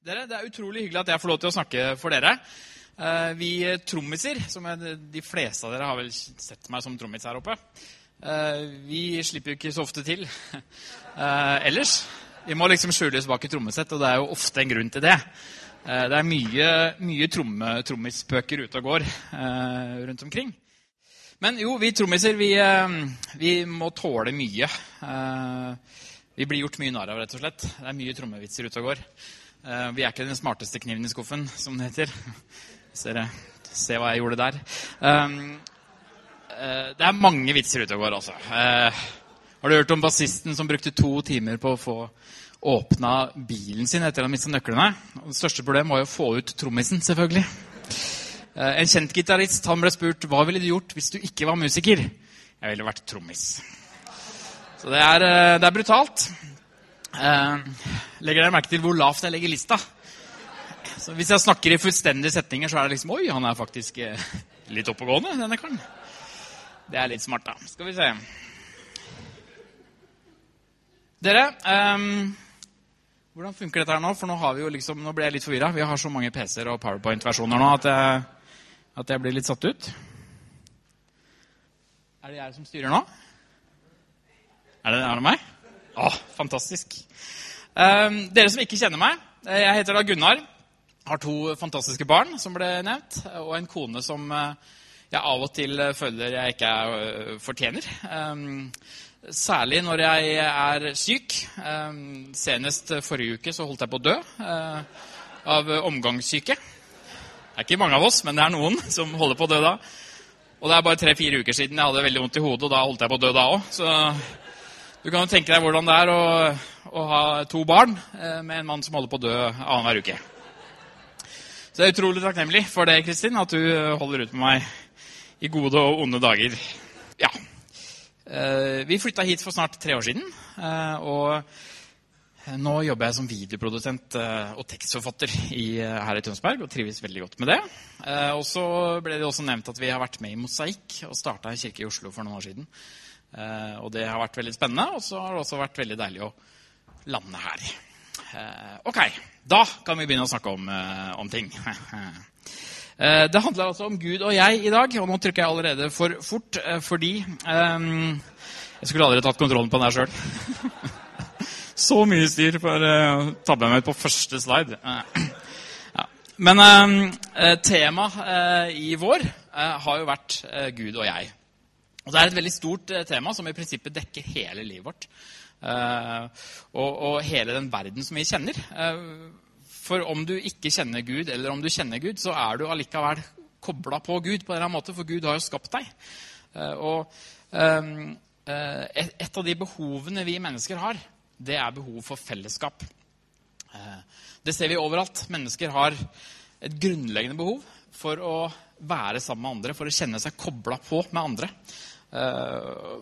Dere, Det er utrolig hyggelig at jeg får lov til å snakke for dere. Eh, Vi trommiser, som jeg, de fleste av dere har vel sett meg som trommis her oppe, eh, vi slipper jo ikke så ofte til eh, ellers. Vi må liksom skjules bak et trommesett, og det er jo ofte en grunn til det. Det er mye, mye trommispøker ute og går rundt omkring. Men jo, vi trommiser, vi, vi må tåle mye. Vi blir gjort mye narr av, rett og slett. Det er mye trommevitser ute og går. Eh, Vi er ikke den smarteste kniven i skuffen, som det heter. Hvis dere ser hva jeg gjorde der. Um, eh, Det er mange vitser ute og går, altså. Eh, Har du hørt om bassisten som brukte to timer på å få åpna bilen sin etter at han mista nøklene? Og Det største problemet var jo å få ut trommisen, selvfølgelig. En kjent gitarist han ble spurt hva ville du gjort hvis du ikke var musiker. Jeg ville vært trommis. Så det er, det er brutalt. Legger dere merke til hvor lavt jeg legger lista? Så Hvis jeg snakker i fullstendige setninger, så er det liksom Oi, han er faktisk eh, litt oppegående, denne karen. Det er litt smart, da. Skal vi se. Dere, um, hvordan funker dette her nå? For nå, har vi jo liksom, nå ble jeg litt forvirra. Vi har så mange PC-er og PowerPoint-versjoner nå at jeg, at jeg blir litt satt ut. Er det jeg som styrer nå? Er det, er det meg? Å, fantastisk. Ehm, dere som ikke kjenner meg, eh, jeg heter da Gunnar. Har to fantastiske barn, som ble nevnt, og en kone som eh, jeg av og til eh, føler jeg ikke er, fortjener. Ehm, Særlig når jeg er syk. Ehm, Senest forrige uke så holdt jeg på å dø av omgangssyke. Det er ikke mange av oss, men det er noen som holder på å dø da. Og det er bare tre-fire uker siden jeg hadde veldig vondt i hodet, og da holdt jeg på å dø da òg. Så du kan jo tenke deg hvordan det er å, å ha to barn eh, med en mann som holder på å dø annenhver uke. Så jeg er utrolig takknemlig for det, Kristin, at du holder ut med meg i gode og onde dager. Ja. Eh, Vi flytta hit for snart tre år siden. eh, Og nå jobber jeg som videoprodusent eh, og tekstforfatter eh, her i Tønsberg og trives veldig godt med det. Eh, Og så ble det også nevnt at vi har vært med i Mosaikk og starta en kirke i Oslo for noen år siden. Eh, Og det har vært veldig spennende, og så har det også vært veldig deilig å lande her. Eh, Ok, da kan vi begynne å snakke om, eh, om ting. Eh, Det handler altså om Gud og jeg i dag, og nå trykker jeg allerede for fort fordi ehm, Jeg skulle aldri tatt kontrollen på den her sjøl. Så mye styr for å tabbe meg ut på første slide. Ja. Men eh, temaet eh, i vår har jo vært Gud og jeg. Og Det er et veldig stort tema som i prinsippet dekker hele livet vårt. Eh, og, og hele den verden som vi kjenner. Eh, for om du ikke kjenner Gud, eller om du kjenner Gud, så er du allikevel kobla på Gud på en eller annen måte, for Gud har jo skapt deg. Eh, Og et av de behovene vi mennesker har, det er behov for fellesskap. Det ser vi overalt. Mennesker har et grunnleggende behov for å være sammen med andre, for å kjenne seg kobla på med andre.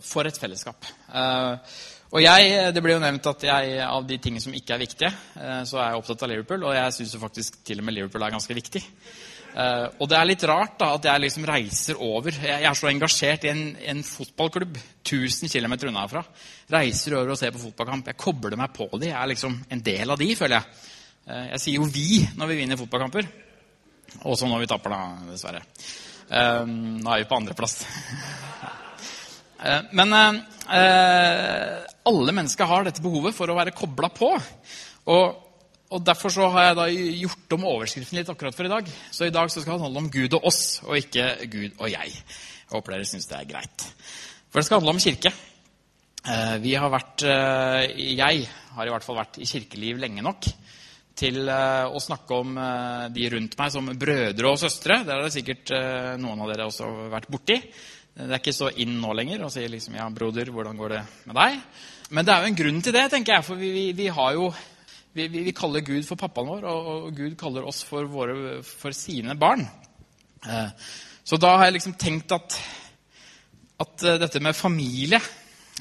For et fellesskap. Og jeg, Det ble jo nevnt at jeg, av de tingene som ikke er viktige, eh, så er jeg opptatt av Liverpool, og jeg syns faktisk til og med Liverpool er ganske viktig. Eh, og det er litt rart da, at jeg liksom reiser over. Jeg, er så engasjert i en, en fotballklubb 1000 km unna herfra. Reiser over og ser på fotballkamp. Jeg kobler meg på de. Jeg er liksom en del av de, føler jeg. Eh, jeg sier jo 'vi' når vi vinner fotballkamper. Også når vi taper, da, dessverre. Nå er vi på andreplass. Men alle mennesker har dette behovet for å være kobla på. Og, og Derfor så har jeg da gjort om overskriften litt akkurat for i dag. Så i dag så skal det handle om Gud og oss, og ikke Gud og jeg. Jeg håper dere syns det er greit. For det skal handle om kirke. Eh, Vi har vært, eh, Jeg har i hvert fall vært i kirkeliv lenge nok til eh, å snakke om de rundt meg som brødre og søstre. Det har det sikkert noen av dere også vært borti. Det er ikke så inn nå lenger å si liksom, ja, broder, hvordan går det med deg? Men det er jo en grunn til det, tenker jeg. For vi, vi, vi har jo vi, vi, kaller Gud for pappaen vår, og, og Gud kaller oss for, våre, for sine barn. Eh, så da har jeg liksom tenkt at, at eh, dette med familie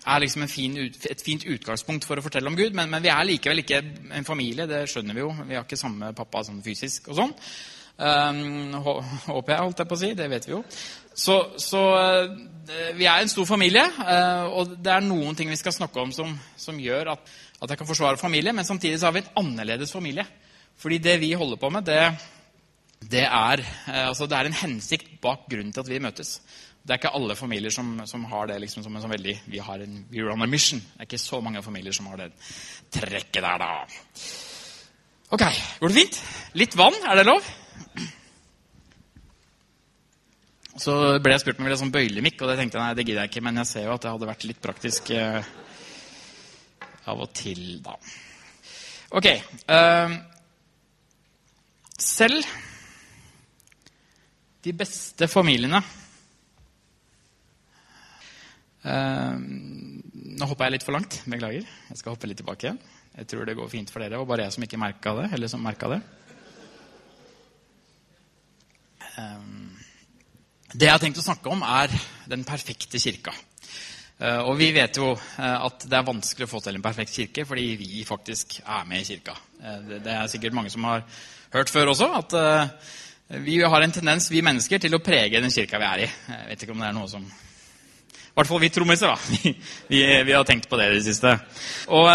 er liksom fin et fint utgangspunkt for å fortelle om Gud. Men, men vi er likevel ikke en familie, det skjønner vi jo. Vi har ikke samme pappa sånn fysisk og sånn. Hå- håper jeg, holdt jeg på å si. Det vet vi jo. Så, så eh, vi er en stor familie, eh, og det er noen ting vi skal snakke om som, som gjør at, at jeg kan forsvare familie, men samtidig så har vi en annerledes familie. Fordi det vi holder på med, det, det, er, eh, altså det er en hensikt bak grunnen til at vi møtes. Det er ikke alle familier som, som har det liksom som en sånn veldig Vi har en we run a mission. Det er ikke så mange familier som har det trekket der, da. Ok, går det fint? Litt vann, er det lov? Så ble jeg spurt om jeg ville sånn bøylemikk, og det tenkte jeg nei, det gidder jeg ikke. Men jeg ser jo at det hadde vært litt praktisk eh, av og til, da. Ok. Eh, selv de beste familiene eh, Nå hoppa jeg litt for langt. Beklager. Jeg skal hoppe litt tilbake igjen. Jeg tror det går fint for dere, og bare jeg som ikke merka det. eller som det. Um, det jeg har tenkt å snakke om, er den perfekte kirka. Eh, og vi vet jo eh, at det er vanskelig å få til en perfekt kirke fordi vi faktisk er med i kirka. Eh, det er sikkert mange som har hørt før også, at vi har en tendens, vi mennesker, til å prege den kirka vi er i. Jeg vet ikke om det er noe som I hvert fall vi trommiser, da. Vi, vi, har tenkt på det i det siste. Og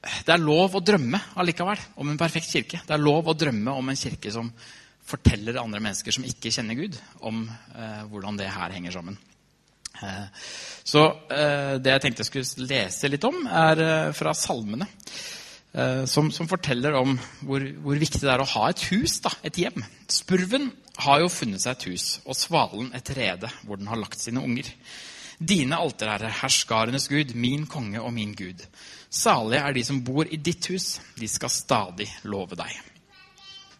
det er lov å drømme allikevel om en perfekt kirke. Det er lov å drømme om en kirke som forteller andre mennesker som ikke kjenner Gud, om eh, hvordan det her henger sammen. Eh, så eh, det jeg tenkte jeg skulle lese litt om, er eh, fra salmene. Som, som, forteller om hvor, hvor, viktig det er å ha et hus, da, et hjem. Spurven har jo funnet seg et hus, og svalen et rede hvor den har lagt sine unger. Dine alterherrer, herskarenes Gud, min konge og min Gud. Salige er de som bor i ditt hus, de skal stadig love deg.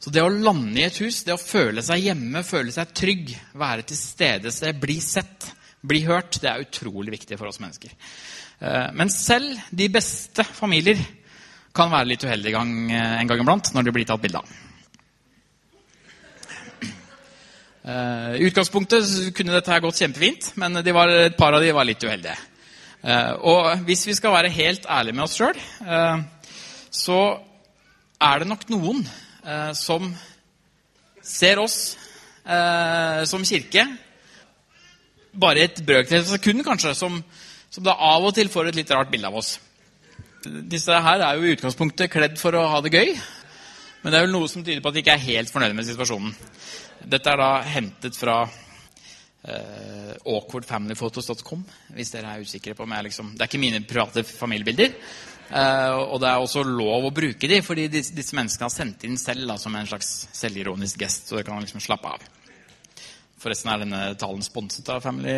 Så det å lande i et hus, det å føle seg hjemme, føle seg trygg, være til stede, bli sett, bli hørt, det er utrolig viktig for oss mennesker. Eh, men selv de beste familier kan være litt uheldige gang, eh, en gang iblant når de blir tatt bilde av. Eh, I utgangspunktet kunne dette her gått kjempefint, men var, et par av de var litt uheldige. Og hvis vi skal være helt ærlige med oss sjøl, så er det nok noen eh, som ser oss eh, som kirke bare et brøkdel av sekund, kanskje, som, som, da av og til får et litt rart bilde av oss. Disse her er jo i utgangspunktet kledd for å ha det gøy, men det er vel noe som tyder på at de ikke er helt fornøyde med situasjonen. Dette er da hentet fra uh, awkwardfamilyphotos.com, hvis dere er usikre på om jeg liksom Det er ikke mine private familiebilder, og det er også lov å bruke dem, fordi disse, disse menneskene har sendt inn selv da, som en slags selvironisk gest. Så det kan liksom slappe av. Forresten er denne talen sponset av Family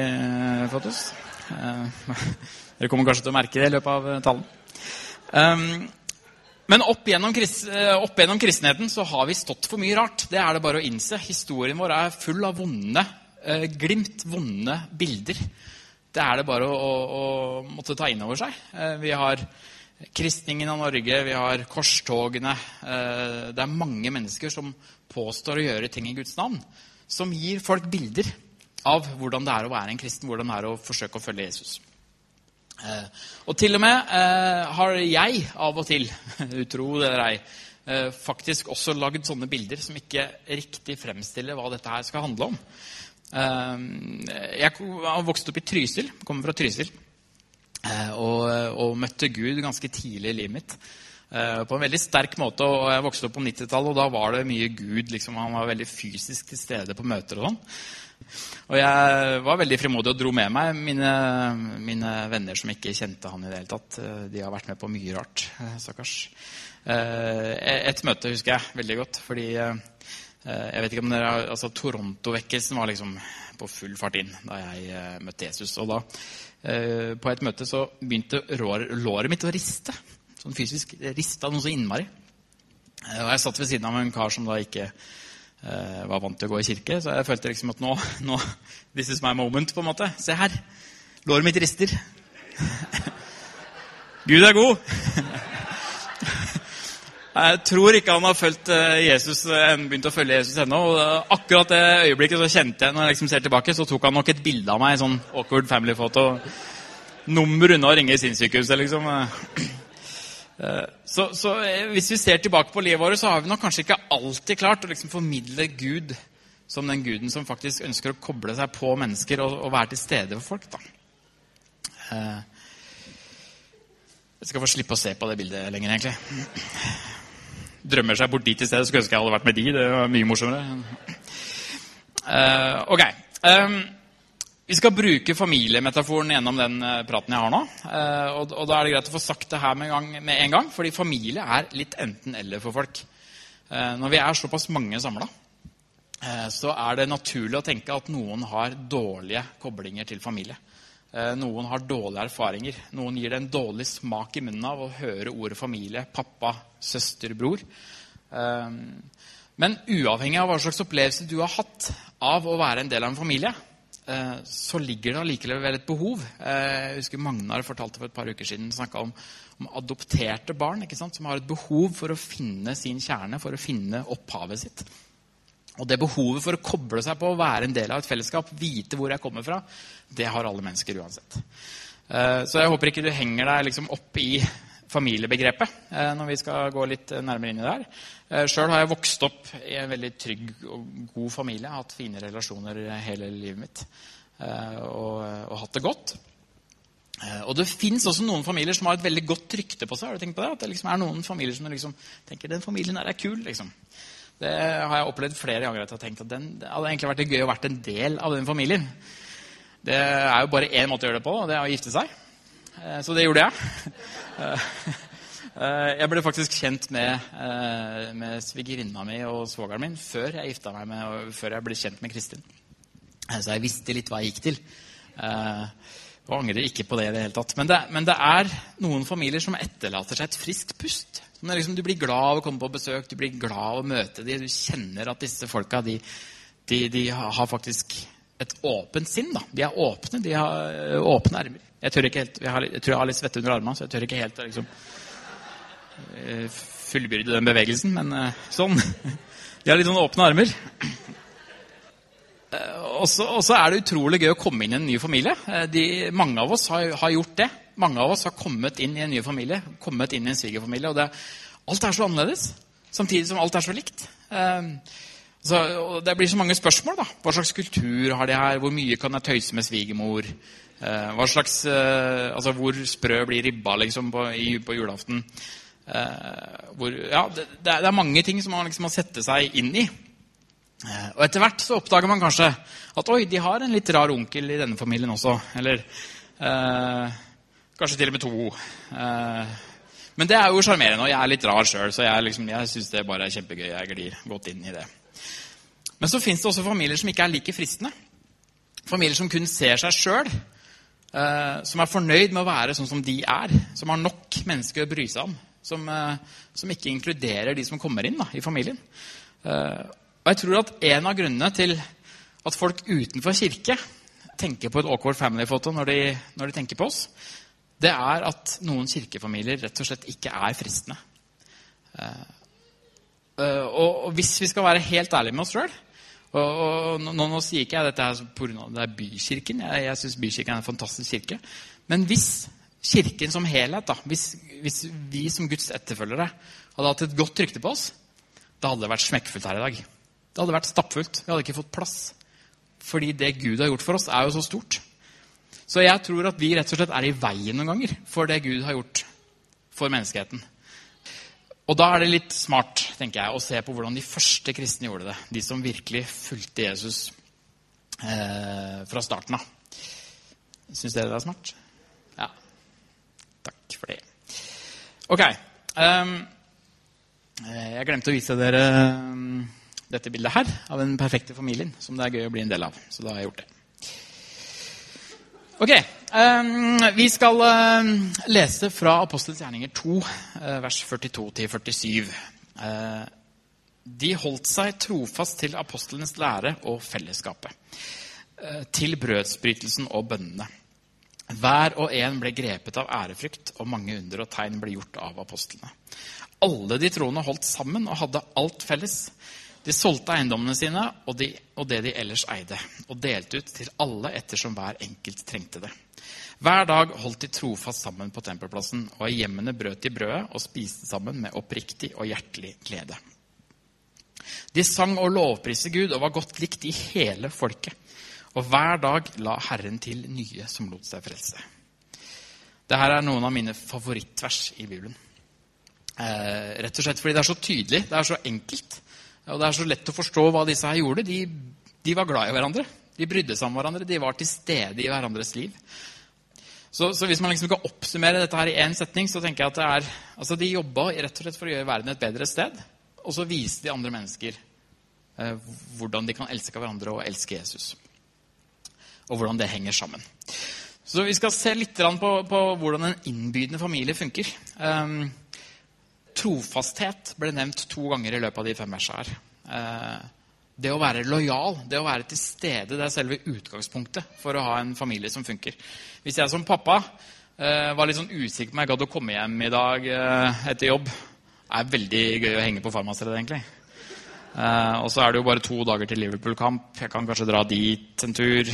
Photos. Uh, dere kommer kanskje til å merke det i løpet av talen. Um, men opp gjennom, opp gjennom, kristenheten så har vi stått for mye rart. Det er det bare å innse. Historien vår er full av vonde glimt, vonde bilder. Det er det bare å, å, å måtte ta inn over seg. vi har kristningen av Norge, vi har korstogene. Eh, det er mange mennesker som påstår å gjøre ting i Guds navn. Som gir folk bilder av hvordan det er å være en kristen, hvordan det er å forsøke å følge Jesus. Eh, og til og med eh, har jeg av og til, utro det eller ei, faktisk også lagd sånne bilder som ikke riktig fremstiller hva dette her skal handle om. Jeg har vokst opp i Trysil, kommer fra Trysil. Eh, og, og, møtte Gud ganske tidlig i livet mitt. Eh, på en veldig sterk måte. og Jeg vokste opp på 90-tallet, og da var det mye Gud. Liksom, han var veldig fysisk til stede på møter og sånn. Og jeg var veldig frimodig og dro med meg mine, mine, venner som ikke kjente han i det hele tatt. Eh, de har vært med på mye rart, stakkars. Et møte husker jeg veldig godt, fordi jeg vet ikke om dere, altså Toronto-vekkelsen var liksom på full fart inn da jeg møtte Jesus. Og da på et møte så begynte låret mitt å riste. Sånn fysisk rista noe så innmari. Eh, og jeg satt ved siden av en kar som da ikke eh, var vant til å gå i kirke. Så jeg følte liksom at nå, nå This is my moment, på en måte. Se her. Låret mitt rister. Gud er god. Jeg tror ikke han har fulgt eh, Jesus, eh, begynt å følge Jesus ennå. og Akkurat det øyeblikket så kjente jeg når jeg liksom ser tilbake, så tok han nok et bilde av meg. sånn awkward family photo. Nummer unna å ringe sinnssykehuset, liksom. Eh, så, så, hvis vi ser tilbake på livet vårt, så har vi nok kanskje ikke alltid klart å liksom formidle Gud som den guden som faktisk ønsker å koble seg på mennesker og, og være til stede for folk. da. Jeg skal få slippe å se på det bildet lenger, egentlig. Drømmer seg bort dit i stedet. Skulle ønske jeg hadde vært med de. Det var mye morsommere. Uh, ok. Um, vi skal bruke familiemetaforen gjennom den uh, praten jeg har nå. Og, og, da er det greit å få sagt det her med en gang. Med en gang fordi familie er litt enten-eller for folk. når vi er såpass mange samla, så er det naturlig å tenke at noen har dårlige koblinger til familie. Noen har dårlige erfaringer. Noen gir det en dårlig smak i munnen av å høre ordet familie, pappa, søster, bror. Men uavhengig av hva slags opplevelse du har hatt av å være en del av en familie, Eh, så ligger det allikevel et behov. Eh, jeg husker Magnar fortalte for et par uker siden snakka om, om, adopterte barn som har et behov for å finne sin kjerne, for å finne opphavet sitt. Og det behovet for å koble seg på å være en del av et fellesskap, vite hvor jeg kommer fra, det har alle mennesker uansett. Eh, så jeg håper ikke du henger deg liksom opp i familiebegrepet når vi skal gå litt nærmere inn i det her. Sjøl har jeg vokst opp i en veldig trygg og god familie. Jeg har hatt fine relasjoner hele livet mitt eh, og, og hatt det godt. Eh, og det fins også noen familier som har et veldig godt rykte på seg. Har du tenkt på det? At det liksom er noen familier som liksom tenker den familien der er kul. liksom. Det har jeg opplevd flere ganger. at jeg har tenkt at den, Det hadde egentlig vært gøy å vært en del av den familien. Det er jo bare én måte å gjøre det på, og det er å gifte seg. Eh, så det gjorde jeg. Eh, jeg ble faktisk kjent med, eh, med svigerinna mi og svogeren min før jeg gifta meg med, før jeg ble kjent med Kristin. Eh, så jeg visste litt hva jeg gikk til. Og angrer ikke på det i det hele tatt. Men det, men det er noen familier som etterlater seg et friskt pust. Liksom, du blir glad av å komme på besøk, du blir glad av å møte dem. Du kjenner at disse folka de, de, de har faktisk et åpent sinn. Da. De er åpne, de har åpne ermer. Jeg, jeg, jeg, tror jeg har litt svette under armene, så jeg tør ikke helt liksom, Eh, fullbyrde den bevegelsen, men eh, sånn. De har litt sånn åpne armer. Eh, og så er det utrolig gøy å komme inn i en ny familie. De, mange av oss har, har, gjort det. Mange av oss har kommet inn i en ny familie, kommet inn i en svigerfamilie. Og det, alt er så annerledes, samtidig som alt er så likt. Så, det blir så mange spørsmål. da. Hva slags kultur har de her? Hvor mye kan jeg tøyse med svigermor? Hva slags, altså Hvor sprø blir ribba liksom, på, i, på julaften? Eh, hvor, ja, det, det, er mange ting som man liksom må sette seg inn i. Eh, og etter hvert så oppdager man kanskje at oi, de har en litt rar onkel i denne familien også. Eller eh, kanskje til og med to. Eh, men det er jo sjarmerende, og jeg er litt rar sjøl, så jeg, liksom, jeg syns det bare er kjempegøy. Jeg glir godt inn i det. Men så fins det også familier som ikke er like fristende. Familier som kun ser seg sjøl. Eh, som er fornøyd med å være sånn som de er. Som har nok mennesker å bry seg om som, eh, som, ikke inkluderer de som kommer inn da, i familien. Eh, og jeg tror at En av grunnene til at folk utenfor kirke tenker på et awkward family-foto når, når, de tenker på oss, det er at noen kirkefamilier rett og slett ikke er fristende. Eh, og, og hvis vi skal være helt ærlige med oss sjøl og nå, nå, sier ikke jeg dette her pga. det er bykirken. Jeg, jeg syns bykirken er en fantastisk kirke. Men hvis Kirken som helhet, da, hvis, hvis, vi som Guds etterfølgere hadde hatt et godt rykte på oss, da hadde det vært smekkfullt her i dag. Det hadde vært stappfullt. Vi hadde ikke fått plass. Fordi det Gud har gjort for oss, er jo så stort. Så jeg tror at vi rett og slett er i veien noen ganger for det Gud har gjort for menneskeheten. Og da er det litt smart tenker jeg, å se på hvordan de første kristne gjorde det. De som virkelig fulgte Jesus eh, fra starten av. Syns dere det er smart? Ja. Takk for det. Ok. Um, jeg glemte å vise dere um, dette bildet her av den perfekte familien som det er gøy å bli en del av. Så da har jeg gjort det. Ok. Um, vi skal uh, lese fra Apostelens gjerninger 2, uh, vers 42-47. Uh, de holdt seg trofast til apostlenes lære og fellesskapet, til brødsbrytelsen og bønnene. Hver og en ble grepet av ærefrykt, og mange under og tegn ble gjort av apostlene. Alle de troende holdt sammen og hadde alt felles. De solgte eiendommene sine og, de, og, det de ellers eide, og delte ut til alle ettersom hver enkelt trengte det. Hver dag holdt de trofast sammen på tempelplassen, og i hjemmene brøt de brødet og spiste sammen med oppriktig og hjertelig glede. De sang og lovpriste Gud og var godt likt i hele folket. Og hver dag la Herren til nye som lot seg frelse. Dette er noen av mine favorittvers i Bibelen. Eh, rett og slett fordi det er så tydelig, det er så enkelt. Og det er så lett å forstå hva disse her gjorde. De, de var glad i hverandre. De brydde seg om hverandre. De var til stede i hverandres liv. Så, så hvis man liksom kan oppsummere dette her i én setning, så tenker jeg at det er, altså de jobba rett og slett for å gjøre verden et bedre sted. Og så viste de andre mennesker eh, hvordan de kan elske hverandre og elske Jesus. Og hvordan det henger sammen. Så vi skal se litt på, på hvordan en innbydende familie funker. Um, Trofasthet ble nevnt to ganger i løpet av de fem versene her. Eh, det å være lojal, det å være til stede, det er selve utgangspunktet for å ha en familie som funker. Hvis jeg som pappa eh, var litt sånn usikker på om jeg gadd å komme hjem i dag eh, etter jobb Det er veldig gøy å henge på farmasteret, egentlig. Og så er det jo bare to dager til Liverpool-kamp. Jeg kan kanskje dra dit en tur.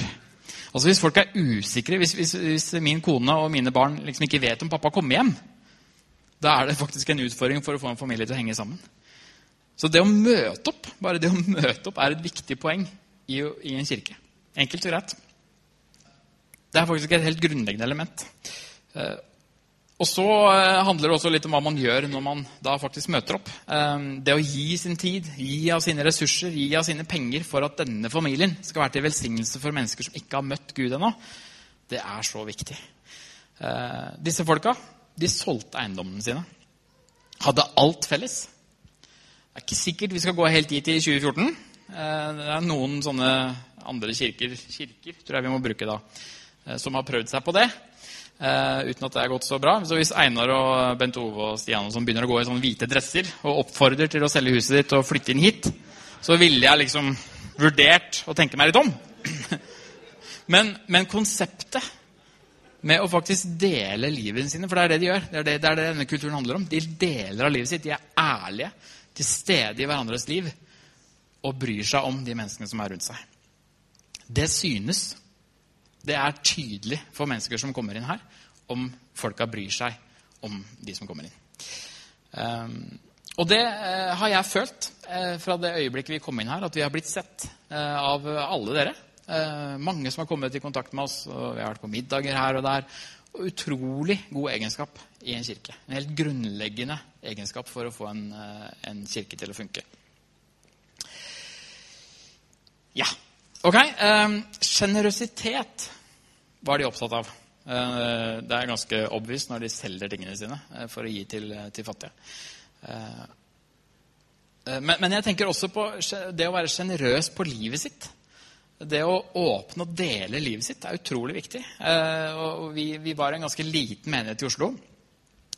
Altså Hvis folk er usikre, hvis, hvis, hvis min kone og mine barn liksom ikke vet om pappa kommer hjem, da er det faktisk en utfordring for å få en familie til å henge sammen. Så det å møte opp bare det å møte opp er et viktig poeng i, i en kirke. Enkelt og greit. Det er faktisk et helt grunnleggende element. Eh, og så eh, handler det også litt om hva man gjør når man da faktisk møter opp. Eh, det å gi sin tid, gi av sine ressurser, gi av sine penger for at denne familien skal være til velsignelse for mennesker som ikke har møtt Gud ennå, det er så viktig. Disse folka de solgte eiendommene sine. Hadde alt felles. Det er ikke sikkert vi skal gå helt dit i 2014. Eh, det er noen sånne andre kirker, kirker tror jeg vi må bruke da, eh, som har prøvd seg på det. Uh, uten at det er gått så bra. Så hvis Einar og Bent Ove og Stian og sånn begynner å gå i sånne hvite dresser og oppfordrer til å selge huset ditt og flytte inn hit, så ville jeg liksom vurdert å tenke meg litt om. men, men konseptet med å faktisk dele livet sine. For det er det de gjør. Det er det, det er det, denne kulturen handler om. De deler av livet sitt. De er ærlige, til stede i hverandres liv og bryr seg om de menneskene som er rundt seg. Det synes. Det er tydelig for mennesker som kommer inn her, om folka bryr seg om de som kommer inn. Um, og det uh, har jeg følt uh, fra det øyeblikket vi kom inn her, at vi har blitt sett uh, av alle dere. Eh, mange som har kommet i kontakt med oss. og Vi har vært på middager her og der. Og utrolig god egenskap i en kirke. En helt grunnleggende egenskap for å få en, eh, en kirke til å funke. Ja. Ok. Sjenerøsitet eh, var de opptatt av. Det er ganske obvious når de selger tingene sine for å gi til, til fattige. Men, men, jeg tenker også på det å være sjenerøs på livet sitt. Det å åpne og dele livet sitt er utrolig viktig. Eh, og vi, vi var en ganske liten menighet i Oslo.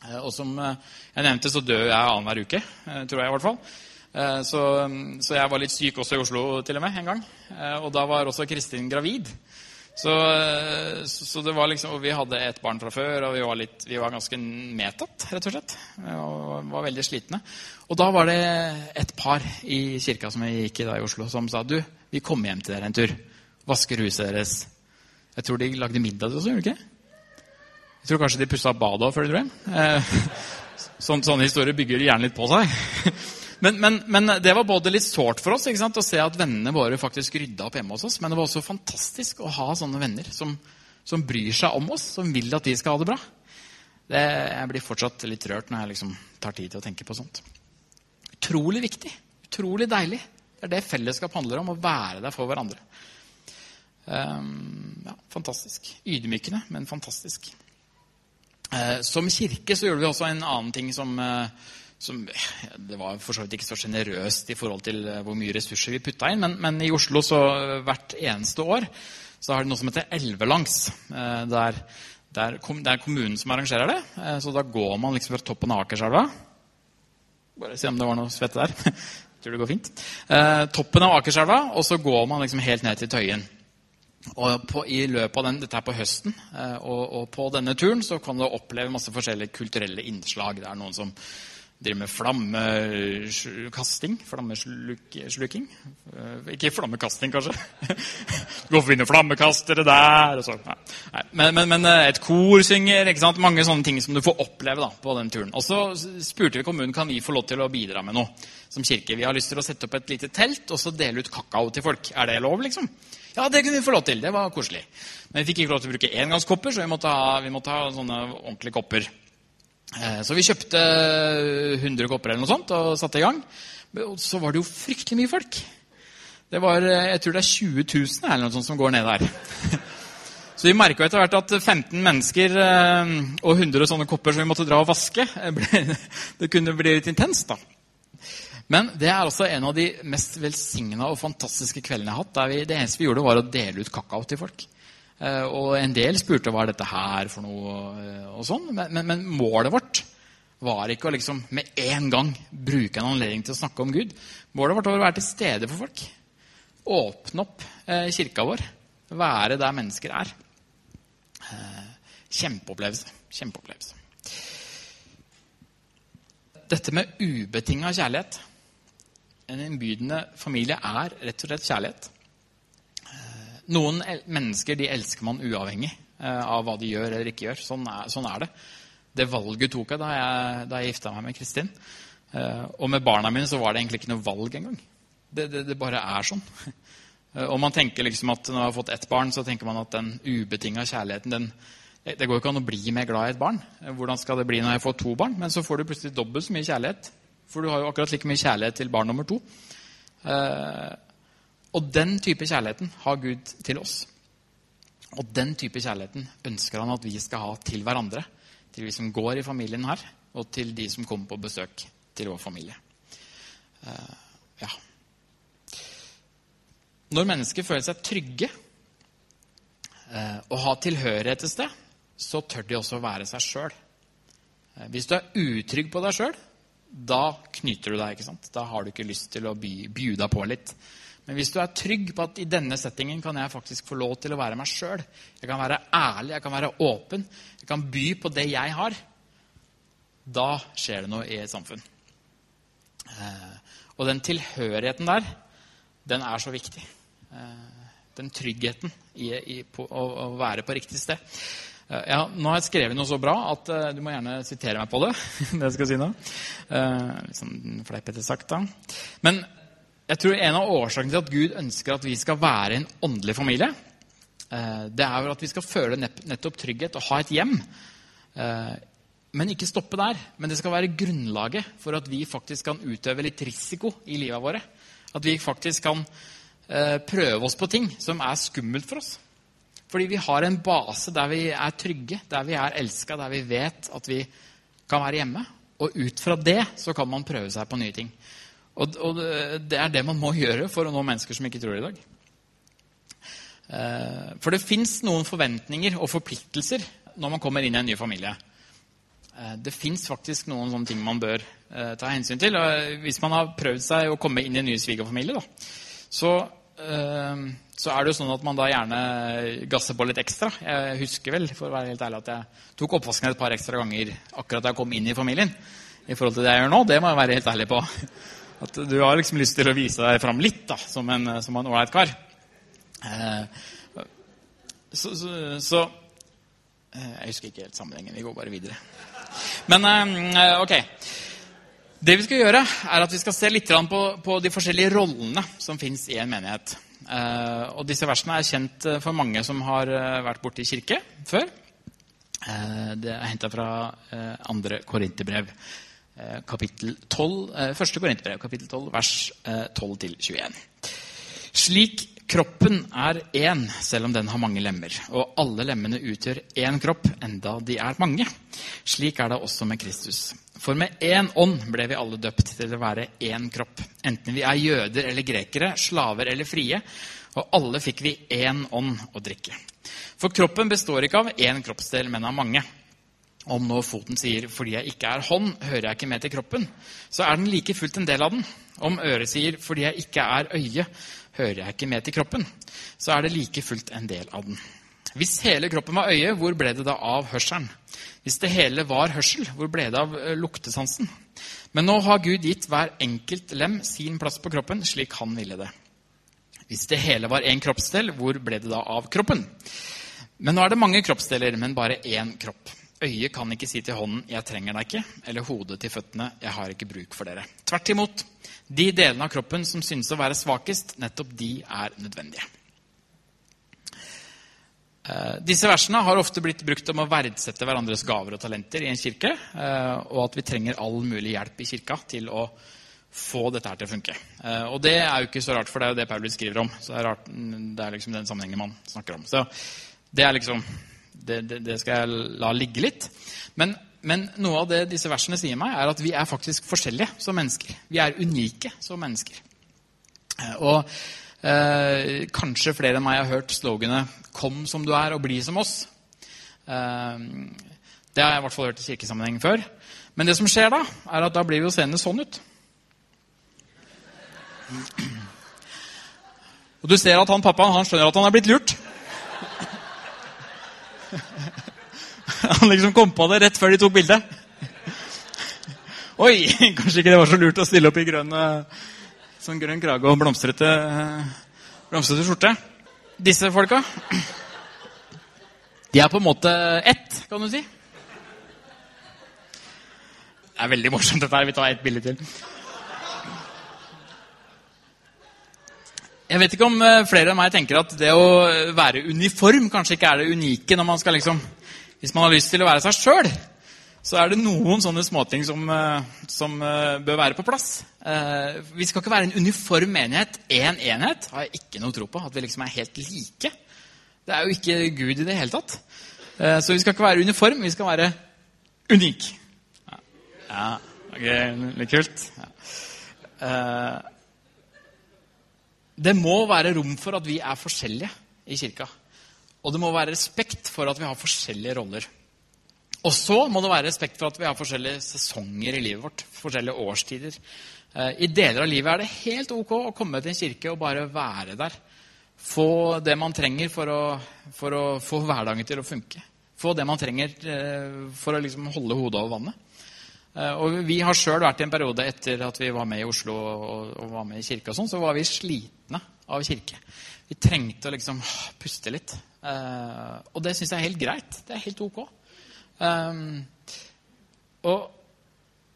Eh, og som eh, jeg nevnte, så dør jeg annenhver uke. tror jeg i hvert fall. Så, så, jeg var litt syk også i Oslo til og med en gang. Og da var også Kristin gravid. Så, så, det var liksom, og Vi hadde et barn fra før, og vi var, litt, vi var ganske medtatt, rett og slett. Og var veldig slitne. Og da var det et par i kirka som jeg gikk i da i Oslo, som sa du, vi kommer hjem til dere en tur. Vasker huset deres. Jeg tror de lagde middag også, gjorde de ikke? Jeg tror kanskje de pussa badet òg før de dro hjem. Eh, sånn, sånne historier bygger gjerne litt på seg. Men, men, men, det var både litt sårt for oss å se at vennene våre faktisk rydda opp hjemme hos oss. Men det var også fantastisk å ha sånne venner som, som bryr seg om oss, som vil at de skal ha det bra. Det, jeg blir fortsatt litt rørt når jeg liksom tar tid til å tenke på sånt. Utrolig viktig. Utrolig deilig. Det er det fellesskap handler om, å være der for hverandre. Um, ja, fantastisk. Ydmykende, men fantastisk. Uh, som kirke så gjorde vi også en annen ting som, uh, som Det var for så vidt ikke så sjenerøst i forhold til uh, hvor mye ressurser vi putta inn, men, men, i Oslo så hvert eneste år så har de noe som heter Elvelangs. Der, der, det er kommunen som arrangerer det. Så da går man liksom fra toppen av Akerselva. Bare se om det var noe svette der. Tror det går fint. Eh, toppen av Akerselva, og så går man liksom helt ned til Tøyen. Og på, i løpet av den, Dette er på høsten, eh, og, og, på denne turen så kan du oppleve masse forskjellige kulturelle innslag. Det er noen som driver med flammekasting. Flammesluking. Eh, ikke flammekasting, kanskje. Gå går forbi flammekastere der og så. Nei. Men, men, men, eh, et kor synger. ikke sant? Mange sånne ting som du får oppleve da, på den turen. Og så spurte vi kommunen kan vi få lov til å bidra med noe som kirke. Vi har lyst til å sette opp et lite telt og så dele ut kakao til folk. Er det lov, liksom? Ja, det kunne vi få lov til. Det var koselig. Men vi fikk ikke lov til å bruke engangskopper, så vi måtte ha, vi måtte ha sånne ordentlige kopper. Eh, Så vi kjøpte 100 kopper eller noe sånt og satte i gang. Og så var det jo fryktelig mye folk. Det var, eh, Jeg tror det er 20 000 eller noe sånt som går ned der. Så vi merka etter hvert at 15 mennesker eh, og 100 sånne kopper som vi måtte dra og vaske, eh, det kunne bli litt intenst. da. Men det er også en av de mest velsigna og fantastiske kveldene jeg har hatt. Der vi, det eneste vi gjorde, var å dele ut kakao til folk. Eh, Og en del spurte hva er dette her for noe. eh, og sånn. Men, men, men målet vårt var ikke å liksom med en gang bruke en anledning til å snakke om Gud. Målet vårt var å være til stede for folk. Åpne opp eh, kirka vår. Være der mennesker er. Kjempeopplevelse. Kjempeopplevelse. Dette med ubetinga kjærlighet. En innbydende familie er rett og slett kjærlighet. Noen mennesker de elsker man uavhengig eh, av hva de gjør eller ikke gjør. Sånn er, sånn er det. Det valget tok jeg da jeg, jeg gifta meg med Kristin. Eh, Og med barna mine så var det egentlig ikke noe valg engang. Det, det, det bare er sånn. Eh, Og man tenker liksom at Når man har fått ett barn, så tenker man at den ubetinga kjærligheten den, Det går jo ikke an å bli mer glad i et barn. Hvordan skal det bli når jeg får to barn? Men så får du plutselig dobbelt så mye kjærlighet. For du har jo akkurat like mye kjærlighet til barn nummer to. Eh, Og den type kjærligheten har Gud til oss. Og den type kjærligheten ønsker han at vi skal ha til hverandre. Til vi som går i familien her, og til de som kommer på besøk til vår familie. Uh, ja. Når mennesker føler seg trygge uh, og har tilhørighet et sted, så tør de også være seg sjøl. Uh, hvis du er utrygg på deg sjøl, da knyter du deg. ikke sant? Da har du ikke lyst til å by deg på litt. Men hvis du er trygg på at i denne settingen kan jeg faktisk få lov til å være meg sjøl, jeg kan være ærlig, jeg kan være åpen, jeg kan by på det jeg har, da skjer det noe i et samfunn. Eh, og den tilhørigheten der, den er så viktig. Eh, den tryggheten i, i på, å, å være på riktig sted. Eh, ja, nå har jeg skrevet noe så bra at du må gjerne sitere meg på det. det jeg skal si nå. Litt sånn fleipete sagt, da. Men jeg tror en av årsakene til at Gud ønsker at vi skal være en åndelig familie, eh, det er vel at vi skal føle nettopp trygghet og ha et hjem. Eh, Men ikke stoppe der. Men det skal være grunnlaget for at vi faktisk kan utøve litt risiko i livet våre. At vi faktisk kan eh, prøve oss på ting som er skummelt for oss. Fordi vi har en base der vi er trygge, der vi er elska, der vi vet at vi kan være hjemme. Og ut fra det så kan man prøve seg på nye ting. Og, og det- er det man må gjøre for å nå mennesker som ikke tror i dag. Eh, For det fins noen forventninger og forpliktelser når man kommer inn i en ny familie. Eh, Det fins faktisk noen sånne ting man bør eh, ta hensyn til. Hvis man har prøvd seg å komme inn i en ny svigerfamilie, så, så er det jo sånn at man da gjerne gasser på litt ekstra. Jeg husker vel for å være helt ærlig, at jeg tok oppvasken et par ekstra ganger akkurat da jeg kom inn i familien. I forhold til det jeg gjør nå. Det må jeg være helt ærlig på. At du har liksom lyst til å vise deg fram litt da, som en som en ålreit kar. Eh, Så, så, så eh, Jeg husker ikke helt sammenhengen. Vi går bare videre. Men eh, ok. Det vi skal gjøre, er at vi skal se litt på, på de forskjellige rollene som fins i en menighet. Eh, og disse versene er kjent eh, for mange som har vært vært borti kirke før. Eh, det er henta fra eh, andre korinterbrev, eh, kapittel 12, eh, første korinterbrev, kapittel 12, vers eh, 12-21. Slik kroppen er én, selv om den har mange lemmer, og alle lemmene utgjør én kropp, enda de er mange. Slik er det også med Kristus. For med én ånd ble vi alle døpt til å være én kropp. Enten vi er jøder eller grekere, slaver eller frie, og alle fikk vi én ånd å drikke. For kroppen består ikke av én kroppsdel, men av mange. Om nå foten sier 'fordi jeg ikke er hånd, hører jeg ikke med til kroppen', så er den like fullt en del av den. Om øret sier 'fordi jeg ikke er øye, hører jeg ikke med til kroppen', så er det like fullt en del av den. Hvis hele kroppen var øye, hvor ble det da av hørselen? Hvis det hele var hørsel, hvor ble det av eh, luktesansen? Men nå har Gud gitt hver enkelt lem sin plass på kroppen, slik han ville det. Hvis det hele var én kroppsdel, hvor ble det da av kroppen? Men nå er det mange kroppsdeler, men bare én kropp. Øyet kan ikke si til hånden 'jeg trenger deg ikke', eller hodet til føttene 'jeg har ikke bruk for dere'. Tvert imot. De delene av kroppen som synes å være svakest, nettopp de er nødvendige. Eh, disse versene har ofte blitt brukt om å verdsette hverandres gaver og talenter i en kirke, eh, og at vi trenger all mulig hjelp i kirka til å få dette her til å funke. Eh, og det er jo ikke så rart, for det er jo det Paulus skriver om. Så det er, rart, det er liksom den sammenhengen man snakker om. Så det er liksom Det, det, det skal jeg la ligge litt. Men, men, noe av det disse versene sier meg, er at vi er faktisk forskjellige som mennesker. Vi er unike som mennesker. Og Eh, kanskje flere enn meg har hørt sloganet 'Kom som du er, og bli som oss'. Eh, det har jeg i hvert fall hørt i kirkesammenheng før. Men det som skjer da, er at da blir vi jo seende sånn ut. Og du ser at han pappaen han skjønner at han er blitt lurt. Han liksom kom på det rett før de tok bildet. Oi, kanskje ikke det var så lurt å stille opp i grønn Sånn grønn krage og blomstrete, blomstrete skjorte. Disse folka De er på en måte ett, kan du si. Det er veldig morsomt, dette her. Vi tar ett bilde til. Jeg vet ikke om eh, flere enn meg tenker at det å være uniform kanskje ikke er det unike når man skal liksom Hvis man har lyst til å være seg sjøl, så er det noen sånne småting som, eh, som uh, bør være på plass. Uh, vi skal ikke være en uniform enhet. Én en enhet har jeg ikke noe tro på. At vi liksom er helt like. Det er jo ikke Gud i det hele tatt. Så vi skal ikke være uniform, vi skal være unik. Ja, ja ok, litt kult. Ja. det må være rom for at vi er forskjellige i kirka. Og det må være respekt for at vi har forskjellige roller. Og så må det være respekt for at vi har forskjellige sesonger i livet vårt. forskjellige årstider. Eh, I deler av livet er det helt ok å komme til en kirke og bare være der. Få det man trenger for å, for å få hverdagen til å funke. Få det man trenger eh, for å liksom holde hodet over vannet. Eh, og Vi har sjøl vært i en periode etter at vi var med i Oslo og, og var med i kirke, og sånn, så var vi slitne av kirke. Vi trengte å liksom puste litt. Og det syns jeg er helt greit. Det er helt ok. Um, og,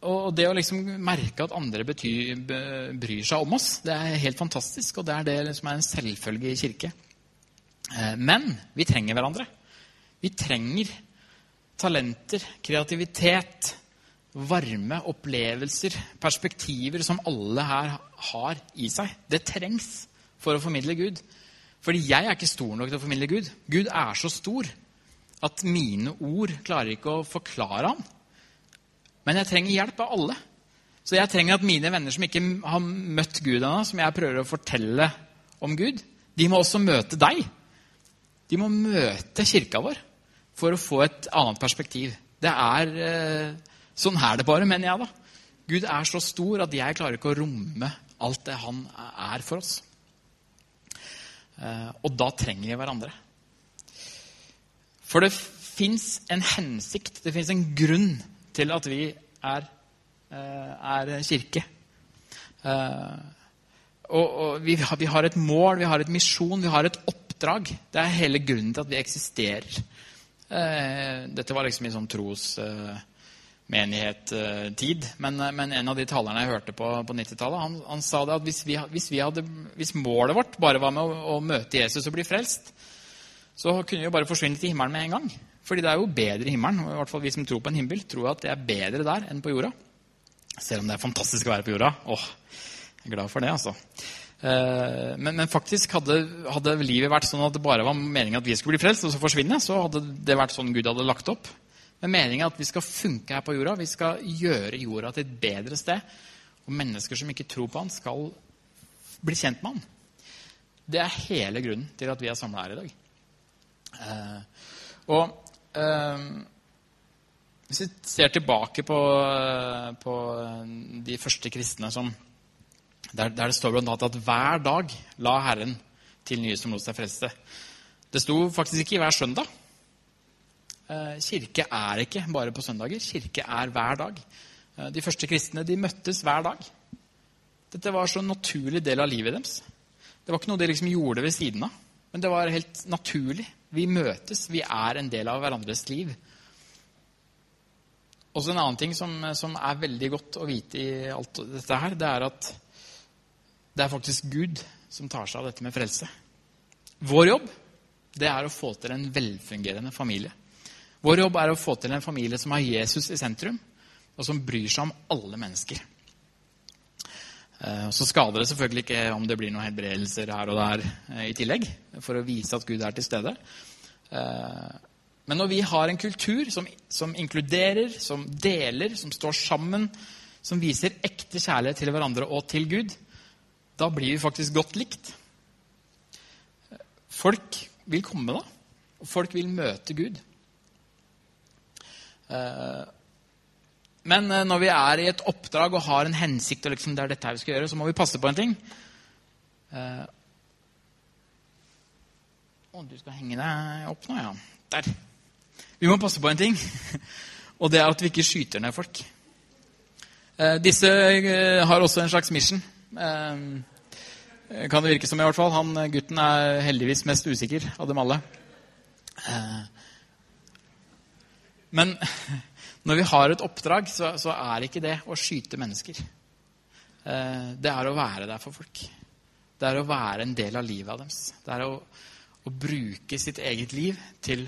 og, det å liksom merke at andre betyr, bryr seg om oss, det er helt fantastisk. Og det er det som liksom er en selvfølge i kirke. Uh, men vi trenger hverandre. Vi trenger talenter, kreativitet, varme, opplevelser, perspektiver som alle her har i seg. Det trengs for å formidle Gud. Fordi jeg er ikke stor nok til å formidle Gud. Gud er så stor at mine ord klarer ikke å forklare ham. Men jeg trenger hjelp av alle. Så jeg trenger at mine venner som ikke har møtt Gud ennå, som jeg prøver å fortelle om Gud, de må også møte deg. De må møte kirka vår for å få et annet perspektiv. Det er eh, Sånn er det bare, mener jeg, da. Gud er så stor at jeg klarer ikke å romme alt det han er for oss. Eh, og da trenger vi hverandre. For det fins en hensikt, det fins en grunn til at vi er, eh, er kirke. Eh, og, og vi, har, vi, har, et mål, vi har et misjon, vi har et oppdrag. Det er hele grunnen til at vi eksisterer. Dette var liksom i sånn trosmenighet-tid. Men, men, en av de talerne jeg hørte på på 90-tallet, han, han, sa det at hvis, vi, hvis, vi hadde, hvis, målet vårt bare var med å, å møte Jesus og bli frelst, så kunne vi jo bare forsvinne til himmelen med en gang. Fordi det er jo bedre i himmelen. i hvert fall Vi som tror på en himmel, tror at det er bedre der enn på jorda. Selv om det er fantastisk å være på jorda. Åh, jeg er glad for det, altså. Eh, men, men faktisk hadde, hadde, livet vært sånn at det bare var meningen at vi skulle bli frelst, og så forsvinne, så hadde det vært sånn Gud hadde lagt opp. Men meningen at vi skal funke her på jorda. Vi skal gjøre jorda til et bedre sted. Og mennesker som ikke tror på han, skal bli kjent med han. Det er hele grunnen til at vi er samla her i dag. Eh, og eh, hvis vi ser tilbake på, på de første kristne som, der, der, det står bl.a. at hver dag la Herren til nye som lot seg frelse. Det sto faktisk ikke i hver søndag. Eh, kirke er ikke bare på søndager. Kirke er hver dag. De første kristne de møttes hver dag. Dette var så en naturlig del av livet deres. Det var ikke noe de liksom gjorde ved siden av, men det var helt naturlig. Vi møtes. Vi er en del av hverandres liv. Også en annen ting som, som, er veldig godt å vite i alt dette her, det er at det er faktisk Gud som tar seg av dette med frelse. Vår jobb det er å få til en velfungerende familie. Vår jobb er å få til en familie som har Jesus i sentrum, og som bryr seg om alle mennesker. Eh, så skader det selvfølgelig ikke om det blir noen helbredelser her og der eh, i tillegg, for å vise at Gud er til stede. Eh, men når vi har en kultur som, som inkluderer, som deler, som står sammen, som viser ekte kjærlighet til hverandre og til Gud, da blir vi faktisk godt likt. Folk vil komme da, og folk vil møte Gud. Men når vi er i et oppdrag og har en hensikt, og liksom det er dette vi skal gjøre, så må vi passe på en ting. Uh, å, du skal henge deg opp nå, ja. Der. Vi må passe på en ting, og det er at vi ikke skyter ned folk. Disse har også en slags mission. kan det virke som, i hvert fall. Han gutten er heldigvis mest usikker av dem alle. Men når vi har et oppdrag, så, så er ikke det å skyte mennesker. Eh, det er å være der for folk. Det er å være en del av livet deres. Det er å, å bruke sitt eget liv til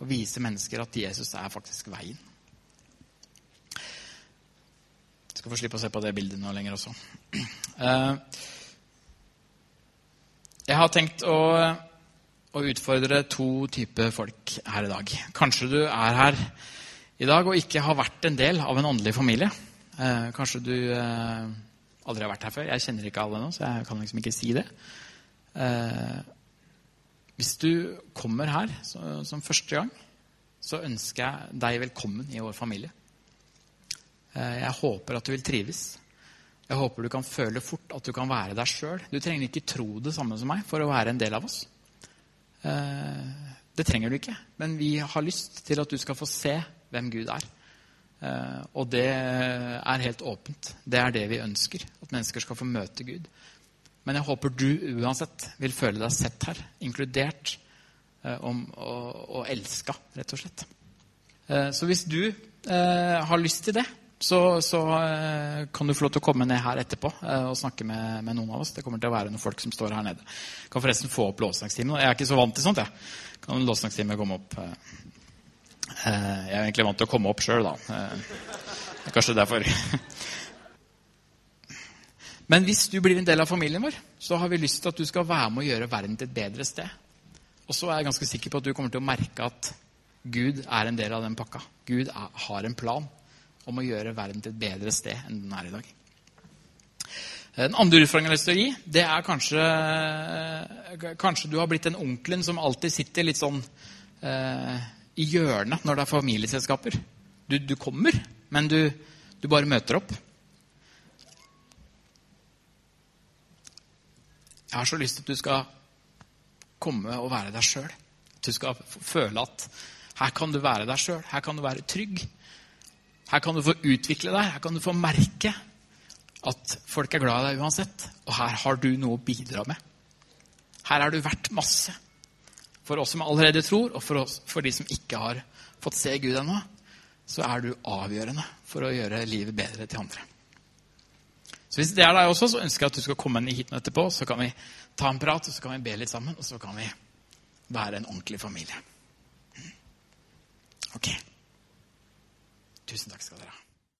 å vise mennesker at Jesus er faktisk veien. Jeg skal få slippe å se på det bildet nå lenger også. Eh, jeg har tenkt å, å utfordre to typer folk her i dag. Kanskje du er her i dag og ikke har vært en del av en åndelig familie. Eh, kanskje du eh, aldri har vært her før. Jeg kjenner ikke alle nå, så jeg kan liksom ikke si det. Eh, hvis du kommer her så, som første gang, så ønsker jeg deg velkommen i vår familie. Eh, jeg håper at du vil trives. Jeg håper du kan føle fort at du kan være deg sjøl. Du trenger ikke tro det samme som meg for å være en del av oss. Eh, det trenger du ikke, men vi har lyst til at du skal få se hvem Gud er. Eh, og det er helt åpent. Det er det vi ønsker. At mennesker skal få møte Gud. Men jeg håper du uansett vil føle deg sett her, inkludert eh, om, og, og rett og slett. Så hvis du har lyst til det, så, så kan du få lov til å komme ned her etterpå og snakke med, med, noen av oss. Det kommer til å være noen folk som står her nede. Kan forresten få opp lovsangstimen. Jeg er ikke så vant til sånt. jeg. Kan lovsangstimen komme opp? Eh, jeg er egentlig vant til å komme opp sjøl, da. Eh, kanskje derfor. Men hvis du blir en del av familien vår, så har vi lyst til at du skal være med å gjøre verden til et bedre sted. Og så er jeg ganske sikker på at du kommer til å merke at Gud er en del av den pakka. Gud er, har en plan om å gjøre verden til et bedre sted enn den er i dag. Den andre utfordringen jeg har lyst til å gi, det er kanskje, kanskje du har blitt den onkelen som alltid sitter litt sånn eh, i hjørnet når det er familieselskaper. Du, du kommer, men du, du, bare møter opp. Jeg har så lyst til at du skal komme og være deg sjøl. At du skal føle at her kan du være deg sjøl. Her kan du være trygg. Her kan du få utvikle deg. Her kan du få merke at folk er glad i deg uansett. Og her har du noe å bidra med. Her er du verdt masse. For oss som allerede tror, og for, oss, for de som ikke har fått se Gud ennå, så er du avgjørende for å gjøre livet bedre til andre. Så Hvis det er deg også, så ønsker jeg at du skal komme hit etterpå. Så kan vi ta en prat, og så kan vi be litt sammen, og så kan vi være en ordentlig familie. Ok. Tusen takk skal dere ha.